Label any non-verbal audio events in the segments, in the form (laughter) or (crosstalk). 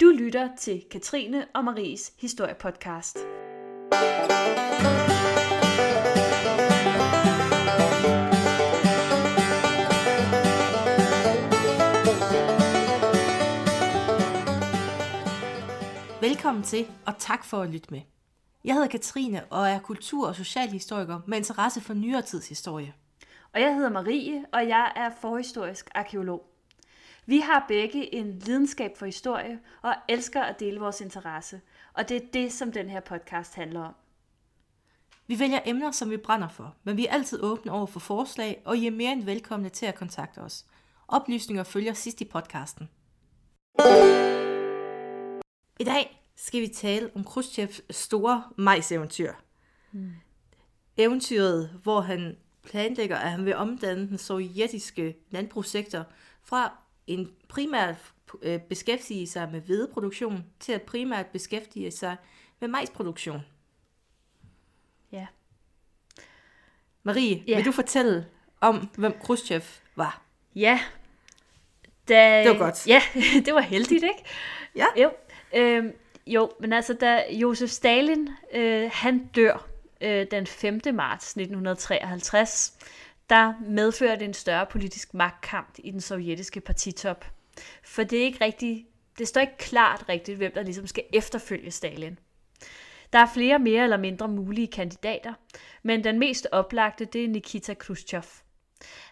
Du lytter til Katrine og Maries historiepodcast. Velkommen til, og tak for at lytte med. Jeg hedder Katrine og er kultur- og socialhistoriker med interesse for nyere tids historie. Og jeg hedder Marie, og jeg er forhistorisk arkeolog. Vi har begge en lidenskab for historie og elsker at dele vores interesse, og det er det, som den her podcast handler om. Vi vælger emner, som vi brænder for, men vi er altid åbne over for forslag, og I er mere end velkomne til at kontakte os. Oplysninger følger sidst i podcasten. I dag skal vi tale om Khrushchevs store majseventyr. Mm. Eventyret, hvor han planlægger, at han vil omdanne den sovjetiske landbrugssektor fra en primært øh, beskæftige sig med hvedeproduktion til at primært beskæftige sig med majsproduktion. Ja. Marie, Ja. vil du fortælle om, hvem Khrushchev var? Ja. Da, Det var godt. Ja, (laughs) det var heldigt, ikke? (laughs) Ja. Jo, øhm, jo men altså, da Josef Stalin, øh, han dør øh, den 5. marts 1953, der medførte en større politisk magtkamp i den sovjetiske partitop. For det er ikke rigtigt, det står ikke klart rigtigt, hvem der ligesom skal efterfølge Stalin. Der er flere mere eller mindre mulige kandidater, men den mest oplagte, det er Nikita Khrushchev.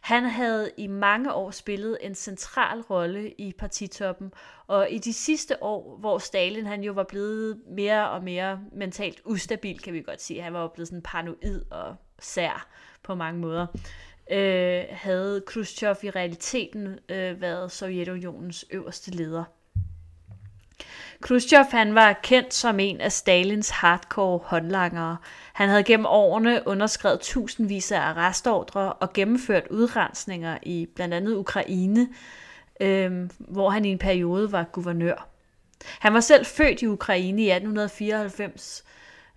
Han havde i mange år spillet en central rolle i partitoppen, og i de sidste år, hvor Stalin han jo var blevet mere og mere mentalt ustabil, kan vi godt sige, han var jo blevet sådan paranoid og sær på mange måder, øh, havde Khrushchev i realiteten øh, været Sovjetunionens øverste leder. Khrushchev han var kendt som en af Stalins hardcore håndlangere. Han havde gennem årene underskrevet tusindvis af arrestordre og gennemført udrensninger i blandt andet Ukraine, øh, hvor han i en periode var guvernør. Han var selv født i Ukraine i 1894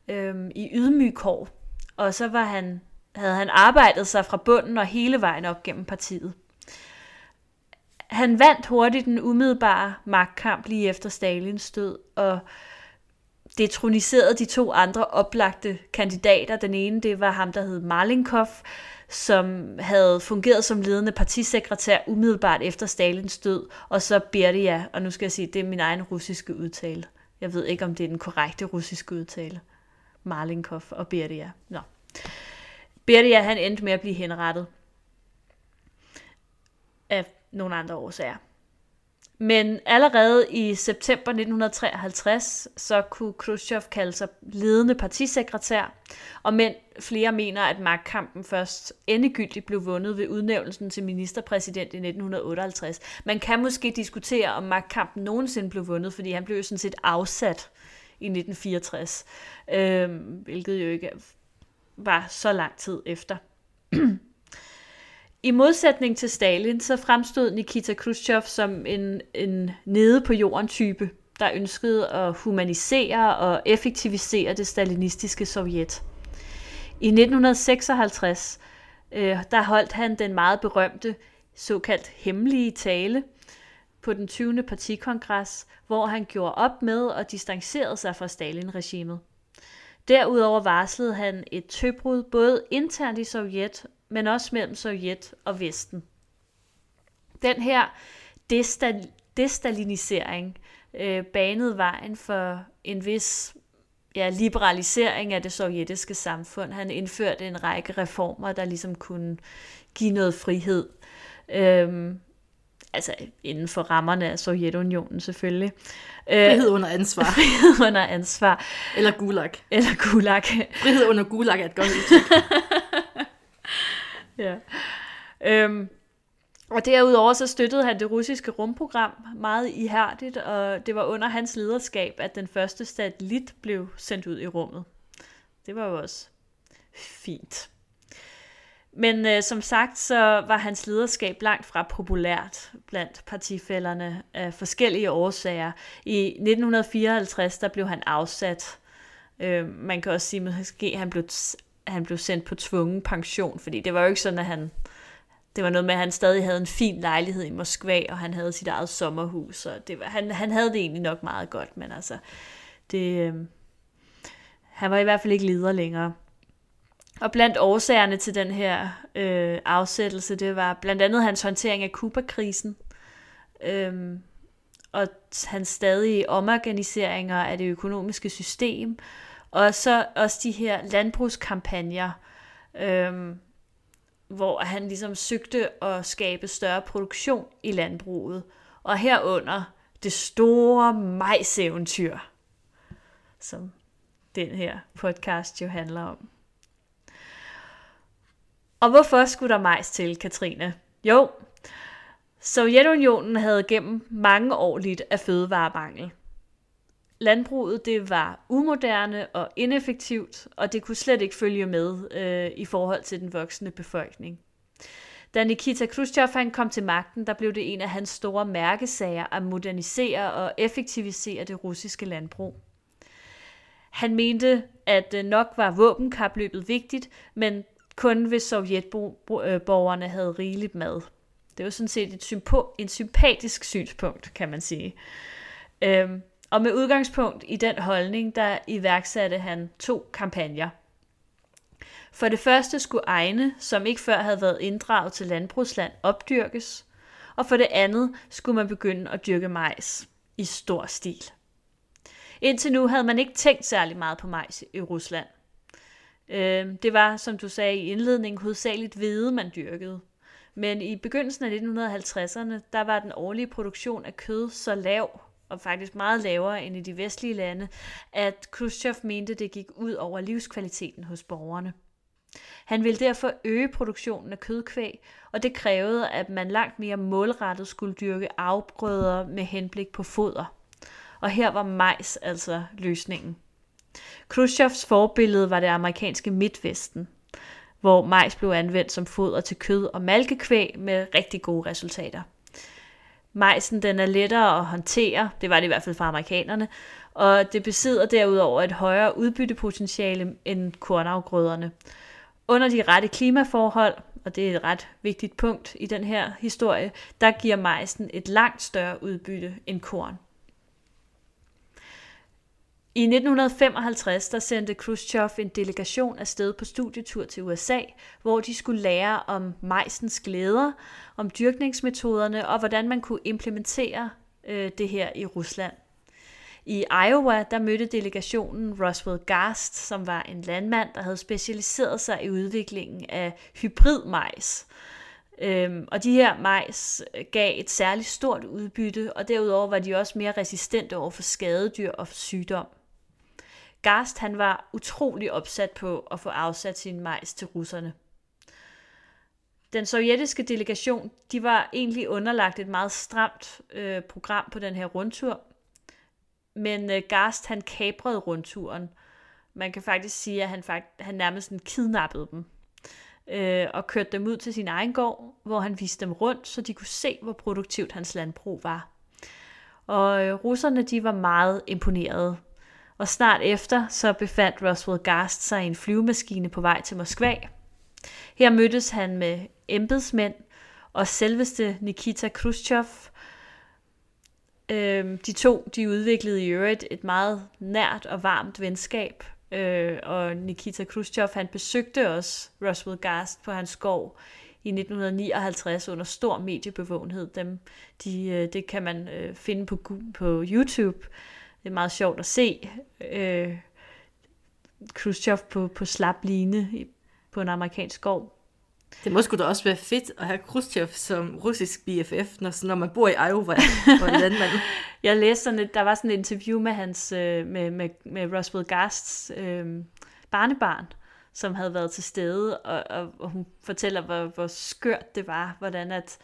øh, i ydmyg kår, og så var han, havde han arbejdet sig fra bunden og hele vejen op gennem partiet. Han vandt hurtigt den umiddelbare magtkamp lige efter Stalins død, og detroniserede de to andre oplagte kandidater. Den ene, det var ham, der hed Malinkov, som havde fungeret som ledende partisekretær umiddelbart efter Stalins død, og så Beria, og nu skal jeg sige, det er min egen russiske udtale. Jeg ved ikke, om det er den korrekte russiske udtale. Malinkov og Beria. Nå. Beria, han endte med at blive henrettet af nogle andre årsager. Men allerede i september 1953, så kunne Khrushchev kalde sig ledende partisekretær, og men flere mener, at magtkampen først endegyldigt blev vundet ved udnævnelsen til ministerpræsident i 1958. Man kan måske diskutere, om magtkampen nogensinde blev vundet, fordi han blev jo sådan set afsat i 1964, øh, hvilket jo ikke var så lang tid efter. I modsætning til Stalin, så fremstod Nikita Khrushchev som en, en nede på jorden type, der ønskede at humanisere og effektivisere det stalinistiske Sovjet. I 1956, øh, der holdt han den meget berømte såkaldt hemmelige tale på den 20. partikongres, hvor han gjorde op med og distancerede sig fra Stalin-regimet. Derudover varslede han et tøbrud både internt i Sovjet men også mellem Sovjet og Vesten. Den her destal- destalinisering øh, banede vejen for en vis ja, liberalisering af det sovjetiske samfund. Han indførte en række reformer, der ligesom kunne give noget frihed. Øhm, altså inden for rammerne af Sovjetunionen selvfølgelig. Frihed under ansvar. (laughs) Frihed under ansvar. Eller gulag. Eller gulag. Frihed under gulag er et godt udtryk. (laughs) ja. Øhm, og derudover så støttede han det russiske rumprogram meget ihærdigt, og det var under hans lederskab, at den første satellit blev sendt ud i rummet. Det var jo også fint. Men øh, som sagt, så var hans lederskab langt fra populært blandt partifælderne af forskellige årsager. I 1954, der blev han afsat. Øh, man kan også sige, måske han blev, han blev sendt på tvungen pension, fordi det var jo ikke sådan, at han det var noget med, at han stadig havde en fin lejlighed i Moskva, og han havde sit eget sommerhus, og det var, han, han havde det egentlig nok meget godt, men altså, det, øh, han var i hvert fald ikke leder længere. Og blandt årsagerne til den her øh, afsættelse, det var blandt andet hans håndtering af Kuba-krisen, øh, og hans stadige omorganiseringer af det økonomiske system, og så også de her landbrugskampagner, øh, hvor han ligesom søgte at skabe større produktion i landbruget, og herunder det store majseventyr, som den her podcast jo handler om. Og hvorfor skulle der majs til, Katrine? Jo, Sovjetunionen havde gennem mange år lidt af fødevaremangel. Landbruget det var umoderne og ineffektivt, og det kunne slet ikke følge med øh, i forhold til den voksende befolkning. Da Nikita Khrushchev han kom til magten, der blev det en af hans store mærkesager at modernisere og effektivisere det russiske landbrug. Han mente, at øh, nok var våbenkapløbet vigtigt, men kun hvis sovjetborgerne havde rigeligt mad. Det var sådan set et sympo- en sympatisk synspunkt, kan man sige. Øhm, og med udgangspunkt i den holdning, der iværksatte han to kampagner. For det første skulle egne, som ikke før havde været inddraget til landbrugsland, opdyrkes, og for det andet skulle man begynde at dyrke majs i stor stil. Indtil nu havde man ikke tænkt særlig meget på majs i Rusland. Øh, det var, som du sagde i indledningen, hovedsageligt hvede, man dyrkede. Men i begyndelsen af 1950'erne, der var den årlige produktion af kød så lav, og faktisk meget lavere end i de vestlige lande, at Khrushchev mente, det gik ud over livskvaliteten hos borgerne. Han ville derfor øge produktionen af kødkvæg, og det krævede, at man langt mere målrettet skulle dyrke afgrøder med henblik på foder. Og her var majs altså løsningen. Khrushchevs forbillede var det amerikanske Midtvesten, hvor majs blev anvendt som foder til kød og malkekvæg med rigtig gode resultater. Majsen den er lettere at håndtere, det var det i hvert fald for amerikanerne, og det besidder derudover et højere udbyttepotentiale end kornafgrøderne. Under de rette klimaforhold, og det er et ret vigtigt punkt i den her historie, der giver majsen et langt større udbytte end korn. I 1955 der sendte Khrushchev en delegation afsted på studietur til USA, hvor de skulle lære om majsens glæder, om dyrkningsmetoderne og hvordan man kunne implementere øh, det her i Rusland. I Iowa der mødte delegationen Roswell Garst, som var en landmand, der havde specialiseret sig i udviklingen af hybridmajs. Øhm, og de her majs øh, gav et særligt stort udbytte, og derudover var de også mere resistente over for skadedyr og sygdom. Gast han var utrolig opsat på at få afsat sin majs til russerne. Den sovjetiske delegation de var egentlig underlagt et meget stramt øh, program på den her rundtur, men øh, Gast han kabrede rundturen. Man kan faktisk sige, at han, fakt, han nærmest kidnappede dem øh, og kørte dem ud til sin egen gård, hvor han viste dem rundt, så de kunne se, hvor produktivt hans landbrug var. Og øh, russerne de var meget imponerede og snart efter så befandt Roswell Garst sig i en flyvemaskine på vej til Moskva. Her mødtes han med embedsmænd og selveste Nikita Khrushchev. Øhm, de to de udviklede i øvrigt et meget nært og varmt venskab, øh, og Nikita Khrushchev han besøgte også Roswell Garst på hans skov i 1959 under stor mediebevågenhed. Dem, de, øh, det kan man øh, finde på, på YouTube det er meget sjovt at se øh, Khrushchev på, på slap line på en amerikansk skov. Det må sgu da også være fedt at have Khrushchev som russisk BFF, når, når man bor i Iowa og landmand. (laughs) Jeg læste sådan et, der var sådan et interview med hans, øh, med, med, med Roswell Gasts øh, barnebarn, som havde været til stede, og, og, og hun fortæller, hvor, hvor skørt det var, hvordan at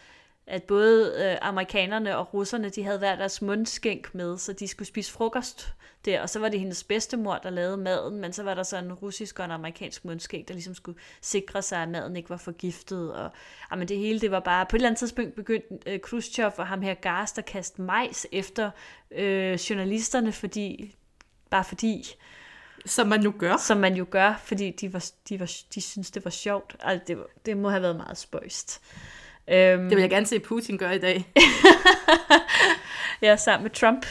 at både øh, amerikanerne og russerne, de havde hver deres mundskænk med, så de skulle spise frokost der, og så var det hendes bedstemor, der lavede maden, men så var der så en russisk og en amerikansk mundskænk, der ligesom skulle sikre sig, at maden ikke var forgiftet, og jamen, det hele, det var bare, på et eller andet tidspunkt begyndte øh, Khrushchev og ham her Gast at kaste majs efter øh, journalisterne, fordi, bare fordi, som man nu gør. Som man jo gør, fordi de, var, de, var, de synes det var sjovt. Altså, det, det må have været meget spøjst. Øhm, Det vil jeg gerne se Putin gøre i dag. (laughs) ja, sammen med Trump.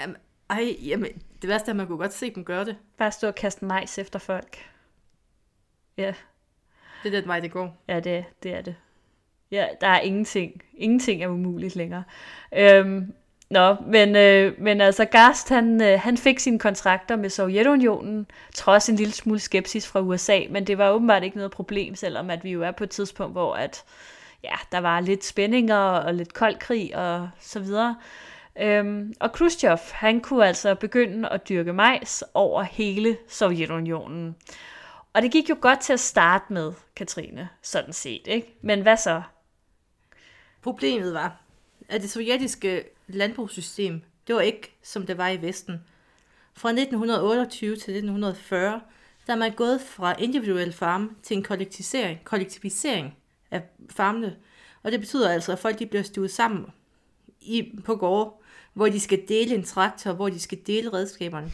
Jamen, ej, jamen, det værste er, at man kunne godt se dem gøre det. Bare stå og kaste majs efter folk. Ja, Det er den vej, det går. ja det, det er det. Ja, der er ingenting. Ingenting er umuligt længere. Øhm, nå, men, øh, men altså Gast, han, øh, han fik sine kontrakter med Sovjetunionen, trods en lille smule skepsis fra USA, men det var åbenbart ikke noget problem, selvom at vi jo er på et tidspunkt, hvor at, ja, der var lidt spændinger og lidt kold krig og så videre. Øhm, og Khrushchev, han kunne altså begynde at dyrke majs over hele Sovjetunionen. Og det gik jo godt til at starte med, Katrine, sådan set, ikke? Men hvad så? Problemet var, at det sovjetiske landbrugssystem, det var ikke, som det var i Vesten. Fra 1928 til 1940, der er man gået fra individuel farm til en kollektivisering, kollektivisering af farmene. Og det betyder altså, at folk de bliver stuet sammen i, på gårde, hvor de skal dele en traktor, hvor de skal dele redskaberne.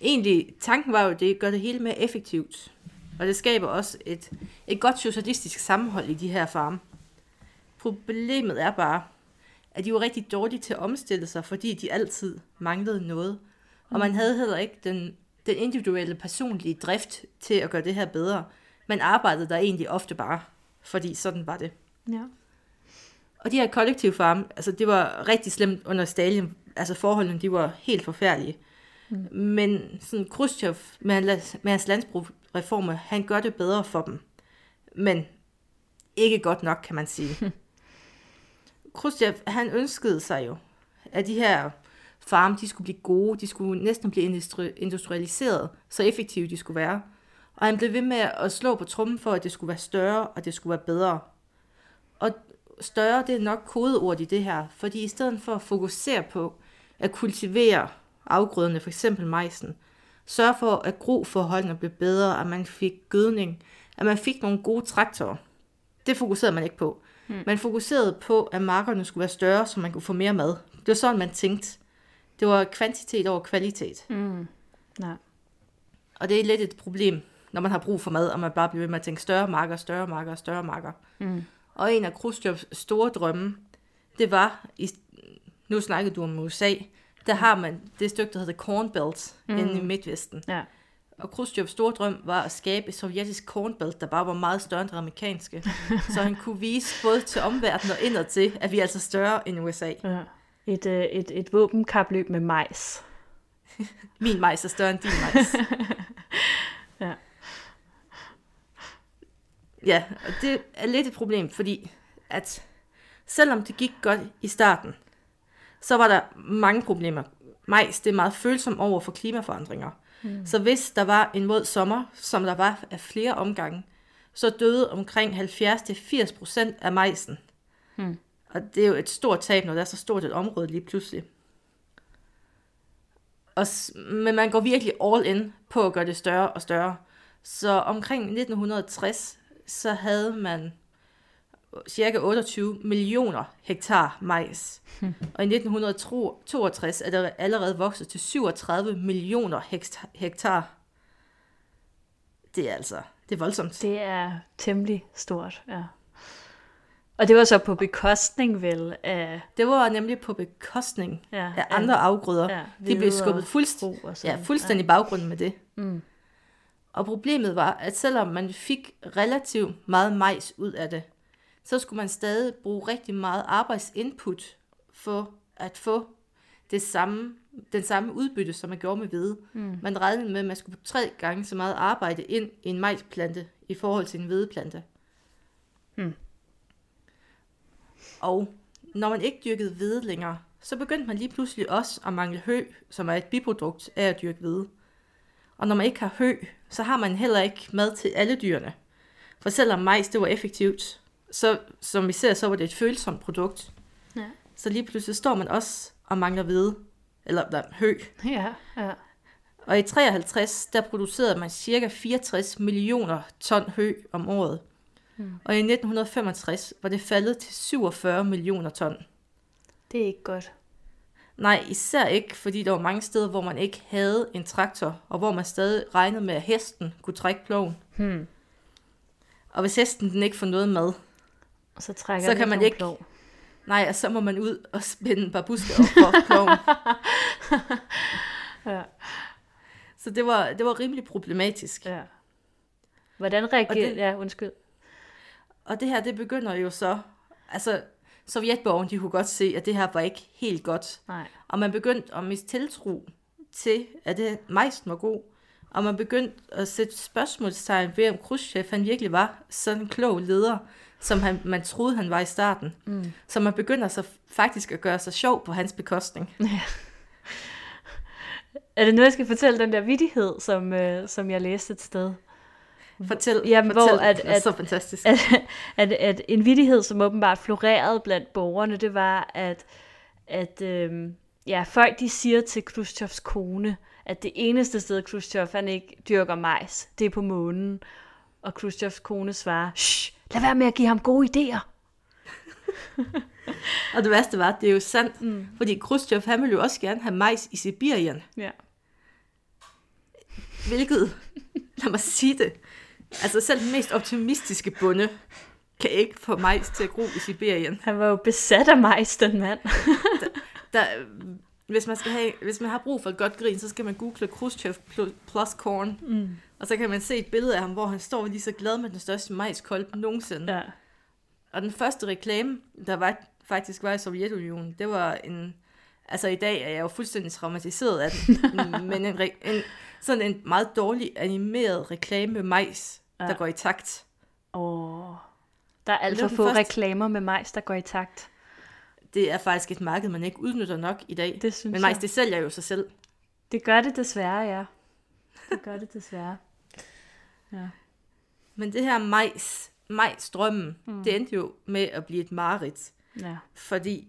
Egentlig, tanken var jo, at det gør det hele mere effektivt. Og det skaber også et, et godt socialistisk sammenhold i de her farme. Problemet er bare, at de var rigtig dårlige til at omstille sig, fordi de altid manglede noget. Og man havde heller ikke den, den individuelle personlige drift til at gøre det her bedre. Man arbejdede der egentlig ofte bare, fordi sådan var det. Ja. Og de her kollektive farme, altså det var rigtig slemt under Stalin. Altså forholdene, de var helt forfærdelige. Mm. Men sådan Khrushchev med, hans- med hans landsbrugreformer, han gør det bedre for dem. Men ikke godt nok, kan man sige. (laughs) Khrushchev, han ønskede sig jo, at de her farme, de skulle blive gode, de skulle næsten blive industri- industrialiseret, så effektive de skulle være. Og han blev ved med at slå på trummen for, at det skulle være større, og det skulle være bedre. Og større, det er nok kodeord i det her, fordi i stedet for at fokusere på at kultivere afgrøderne, for eksempel majsen, sørge for, at groforholdene blev bedre, at man fik gødning, at man fik nogle gode traktorer. Det fokuserede man ikke på. Hmm. Man fokuserede på, at markerne skulle være større, så man kunne få mere mad. Det var sådan, man tænkte. Det var kvantitet over kvalitet. Mm. Nej. Og det er lidt et problem, når man har brug for mad, og man bare bliver ved med at tænke større marker, større marker, større marker. Mm. Og en af Khrushchevs store drømme, det var, i, nu snakkede du om USA, der har man det stykke, der hedder Corn Belt, mm. inde i Midtvesten. Ja. Og Khrushchevs store drøm var at skabe et sovjetisk Corn Belt, der bare var meget større end det amerikanske. så han kunne vise både til omverdenen og indad til, at vi er altså større end USA. ja. Et, øh, et, et våbenkapløb med majs. Min majs er større end din majs. (laughs) Ja. Ja, og det er lidt et problem, fordi at selvom det gik godt i starten, så var der mange problemer. Majs, det er meget følsom over for klimaforandringer. Mm. Så hvis der var en våd sommer, som der var af flere omgange, så døde omkring 70-80% af majsen. Mm. Og det er jo et stort tab, når der er så stort et område lige pludselig. Og, men man går virkelig all in på at gøre det større og større. Så omkring 1960, så havde man cirka 28 millioner hektar majs. Og i 1962 er der allerede vokset til 37 millioner hektar-. Det er altså, det er voldsomt. Det er temmelig stort, ja. Og det var så på bekostning vel af, Det var nemlig på bekostning ja, af andre afgrøder. ja, De blev skubbet fuldst- Ja, fuldstændig baggrunden med det. Mm. Og problemet var, at selvom man fik relativt meget majs ud af det, så skulle man stadig bruge rigtig meget arbejdsinput for at få det samme, den samme udbytte, som man gjorde med hvede. Mm. Man regnede med, at man skulle tre gange så meget arbejde ind i en majsplante i forhold til en hvedeplante. Hmm. Og når man ikke dyrkede hvede længere, så begyndte man lige pludselig også at mangle hø, som er et biprodukt af at dyrke hvede. Og når man ikke har hø, så har man heller ikke mad til alle dyrene. For selvom majs det var effektivt, så som vi ser, så var det et følsomt produkt. Ja. Så lige pludselig står man også og mangler hvede, eller nej, hø. Ja, ja. Og i 53, der producerede man cirka 64 millioner ton hø om året. Mm. Og i 1965 var det faldet til 47 millioner ton. Det er ikke godt. Nej, især ikke, fordi der var mange steder, hvor man ikke havde en traktor, og hvor man stadig regnede med, at hesten kunne trække ploven. Hmm. Og hvis hesten den ikke får noget mad, så trækker Så kan man ikke- plov. Nej, og så må man ud og spænde babuske op for ploven. (laughs) Ja. Så det var, det var rimelig problematisk. ja. Hvordan reagerer... det- Ja, undskyld. Og det her, det begynder jo så... Altså, Sovjetborgen, de kunne godt se, at det her var ikke helt godt. Nej. Og man begyndte at miste tiltro til, at det majsen var god. Og man begyndte at sætte spørgsmålstegn ved, om Khrushchev han virkelig var sådan en klog leder, som han, man troede, han var i starten. Mm. Så man begynder så faktisk at gøre sig sjov på hans bekostning. (laughs) Er det nu, jeg skal fortælle den der vidighed, som, øh, som jeg læste et sted? Fortæl, Jamen, fortæl. hvor at- det er at- så fantastisk. at, at, at en vidighed, som åbenbart florerede blandt borgerne, det var, at, at øhm, ja, folk de siger til Khrushchevs kone, at det eneste sted, Khrushchev han ikke dyrker majs, det er på månen. Og Khrushchevs kone svarer, Shh, lad være med at give ham gode idéer. (laughs) Og det værste var, at det er jo sandt, mm. fordi Khrushchev, han ville jo også gerne have majs i Sibirien. Ja. Hvilket, lad mig sige det, altså selv den mest optimistiske bonde kan ikke få majs til at gro i Sibirien. Han var jo besat af majs, den mand. Der, hvis, man skal have, hvis man har brug for et godt grin, så skal man google Khrushchev pl- plus corn. Mm. Og så kan man se et billede af ham, hvor han står lige så glad med den største majskolb nogensinde. Ja. Og den første reklame, der var, faktisk var i Sovjetunionen, det var en... Altså i dag er jeg jo fuldstændig traumatiseret af den, (laughs) men en, en, sådan en meget dårlig animeret reklame med majs, ja. Der går i takt. Åh. Der er alt Det var for den få første- reklamer med majs, der går i takt. Det er faktisk et marked, man ikke udnytter nok i dag. Det synes Men majs, det sælger jo sig selv. Det gør det desværre, ja. Det gør det desværre. Ja. Men det her majs, majsdrømmen, mm. det endte jo med at blive et mareridt. ja. Fordi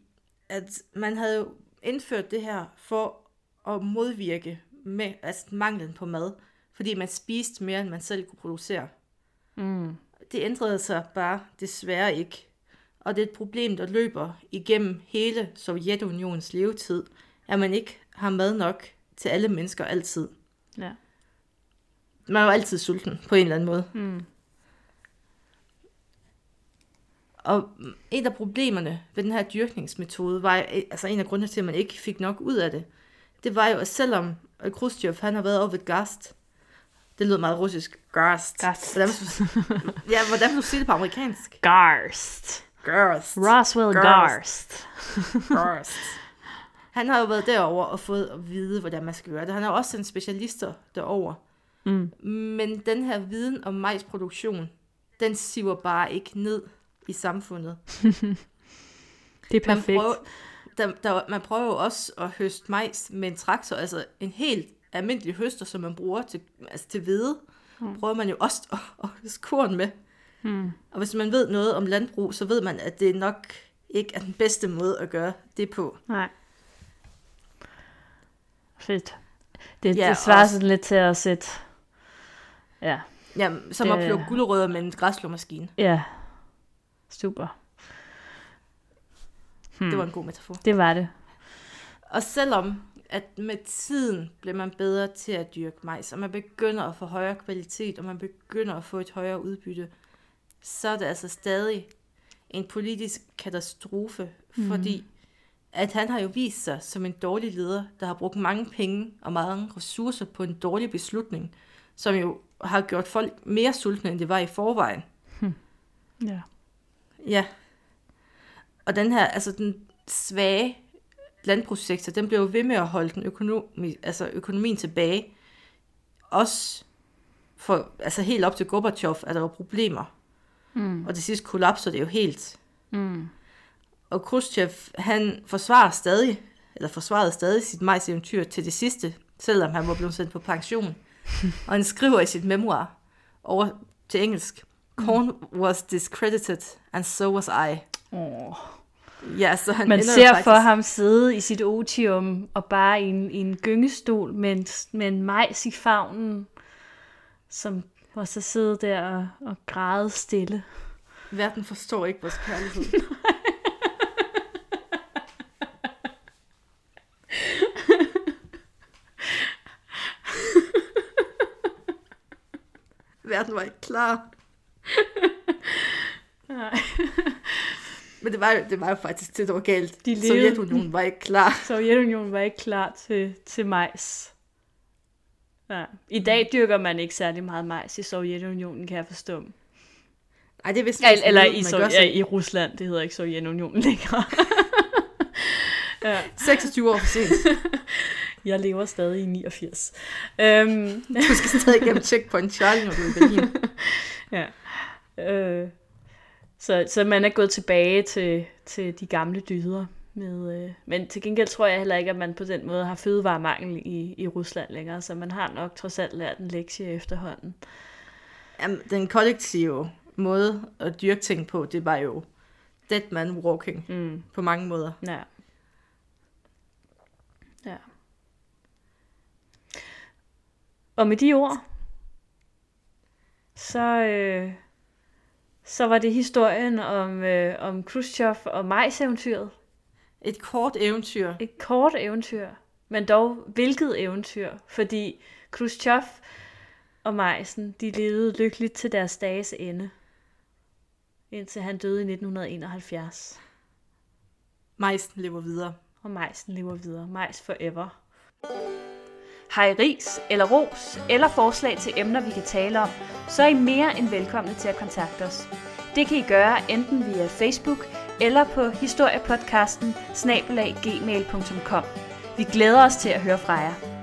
at man havde jo indført det her for at modvirke med, altså manglen på mad. Fordi man spiste mere, end man selv kunne producere. Mm. Det ændrede sig bare desværre ikke. Og det er et problem, der løber igennem hele Sovjetunionens levetid, at man ikke har mad nok til alle mennesker altid. Ja. Man er jo altid sulten på en eller anden måde. Mm. Og en af problemerne ved den her dyrkningsmetode var, altså en af grundene til, at man ikke fik nok ud af det, det var jo, at selvom Khrushchev, han har været over ved Gast, det lød meget russisk, Gast. Gast. Hvordan, ja, hvordan vil du sige det på amerikansk? Garst. Gast. Roswell Garst. Garst. Gast. (laughs) Han har jo været derover og fået at vide, hvordan man skal gøre det. Han har jo også sendt specialister derover. Mm. Men den her viden om majsproduktion, den siver bare ikke ned i samfundet. (laughs) Det er Man perfekt. prøver, der, der, man prøver jo også at høste majs med en traktor, altså en helt almindelig høster, som man bruger til, altså til hvede, mm. prøver man jo også at, at høste korn med. Mm. Og hvis man ved noget om landbrug, så ved man, at det nok ikke er den bedste måde at gøre det på. Nej. Fedt. Det, Ja, det svarer også- sådan lidt til at sætte... Ja, Jamen, som Det- at plukke gulerødder med en græslåmaskine. ja. Super. Hmm. Det var en god metafor. Det var det. Og selvom at med tiden bliver man bedre til at dyrke majs, og man begynder at få højere kvalitet, og man begynder at få et højere udbytte, så er det altså stadig en politisk katastrofe, mm. fordi at han har jo vist sig som en dårlig leder, der har brugt mange penge og mange ressourcer på en dårlig beslutning, som jo har gjort folk mere sultne, end det var i forvejen. Ja. Ja. Og den her, altså den svage landbrugssektor, den blev jo ved med at holde den økonomi, altså økonomien tilbage. Også for, altså helt op til Gorbachev, at der var problemer. Mm. Og til sidst kollapser det jo helt. Mm. Og Khrushchev, han forsvarer stadig, eller forsvarede stadig sit majseventyr til det sidste, selvom han var blevet sendt på pension. og han skriver i sit memoir over til engelsk, Corn was discredited, and so was I. Oh. Ja, så han Man ser faktisk, for ham sidde i sit otium og bare i en, i en gyngestol med en, med en majs i favnen, som og så sidde der og, og græde stille. Verden forstår ikke vores kærlighed. (laughs) (laughs) Verden var ikke klar. Nej. (laughs) Men det var, jo, det var jo faktisk det, der var galt. De levede- Sovjetunionen var ikke klar. Sovjetunionen var ikke klar til, til majs. Ja. I dag dyrker man ikke særlig meget majs i Sovjetunionen, kan jeg forstå. Nej, det Ja, jeg eller ikke, i, man Sov- ja, i Rusland, det hedder ikke Sovjetunionen længere. (laughs) ja. 26 år for sent. (laughs) Jeg lever stadig i 89. Øhm, Du skal stadig igennem checkpoint Charlie, når du er i Berlin. (laughs) ja. Øh, så, så man er gået tilbage til, til de gamle dyder. Med, øh, men til gengæld tror jeg heller ikke, at man på den måde har fødevaremangel i, i Rusland længere, så man har nok trods alt lært en lektie efterhånden. Jamen, den kollektive måde at dyrke ting på, det var jo dead man walking Mm. på mange måder. Ja. Ja. Og med de ord, så, øh, så var det historien om, øh, om Khrushchev og majseventyret. Et kort eventyr. Et kort eventyr, men dog hvilket eventyr, fordi Khrushchev og majsen, de levede lykkeligt til deres dages ende, indtil han døde i 1971. Majsen lever videre. Og majsen lever videre. Majs forever. Har I ris eller ros eller forslag til emner, vi kan tale om, så er I mere end velkomne til at kontakte os. Det kan I gøre enten via Facebook eller på historiepodcasten snabelaggmail.com. Vi glæder os til at høre fra jer.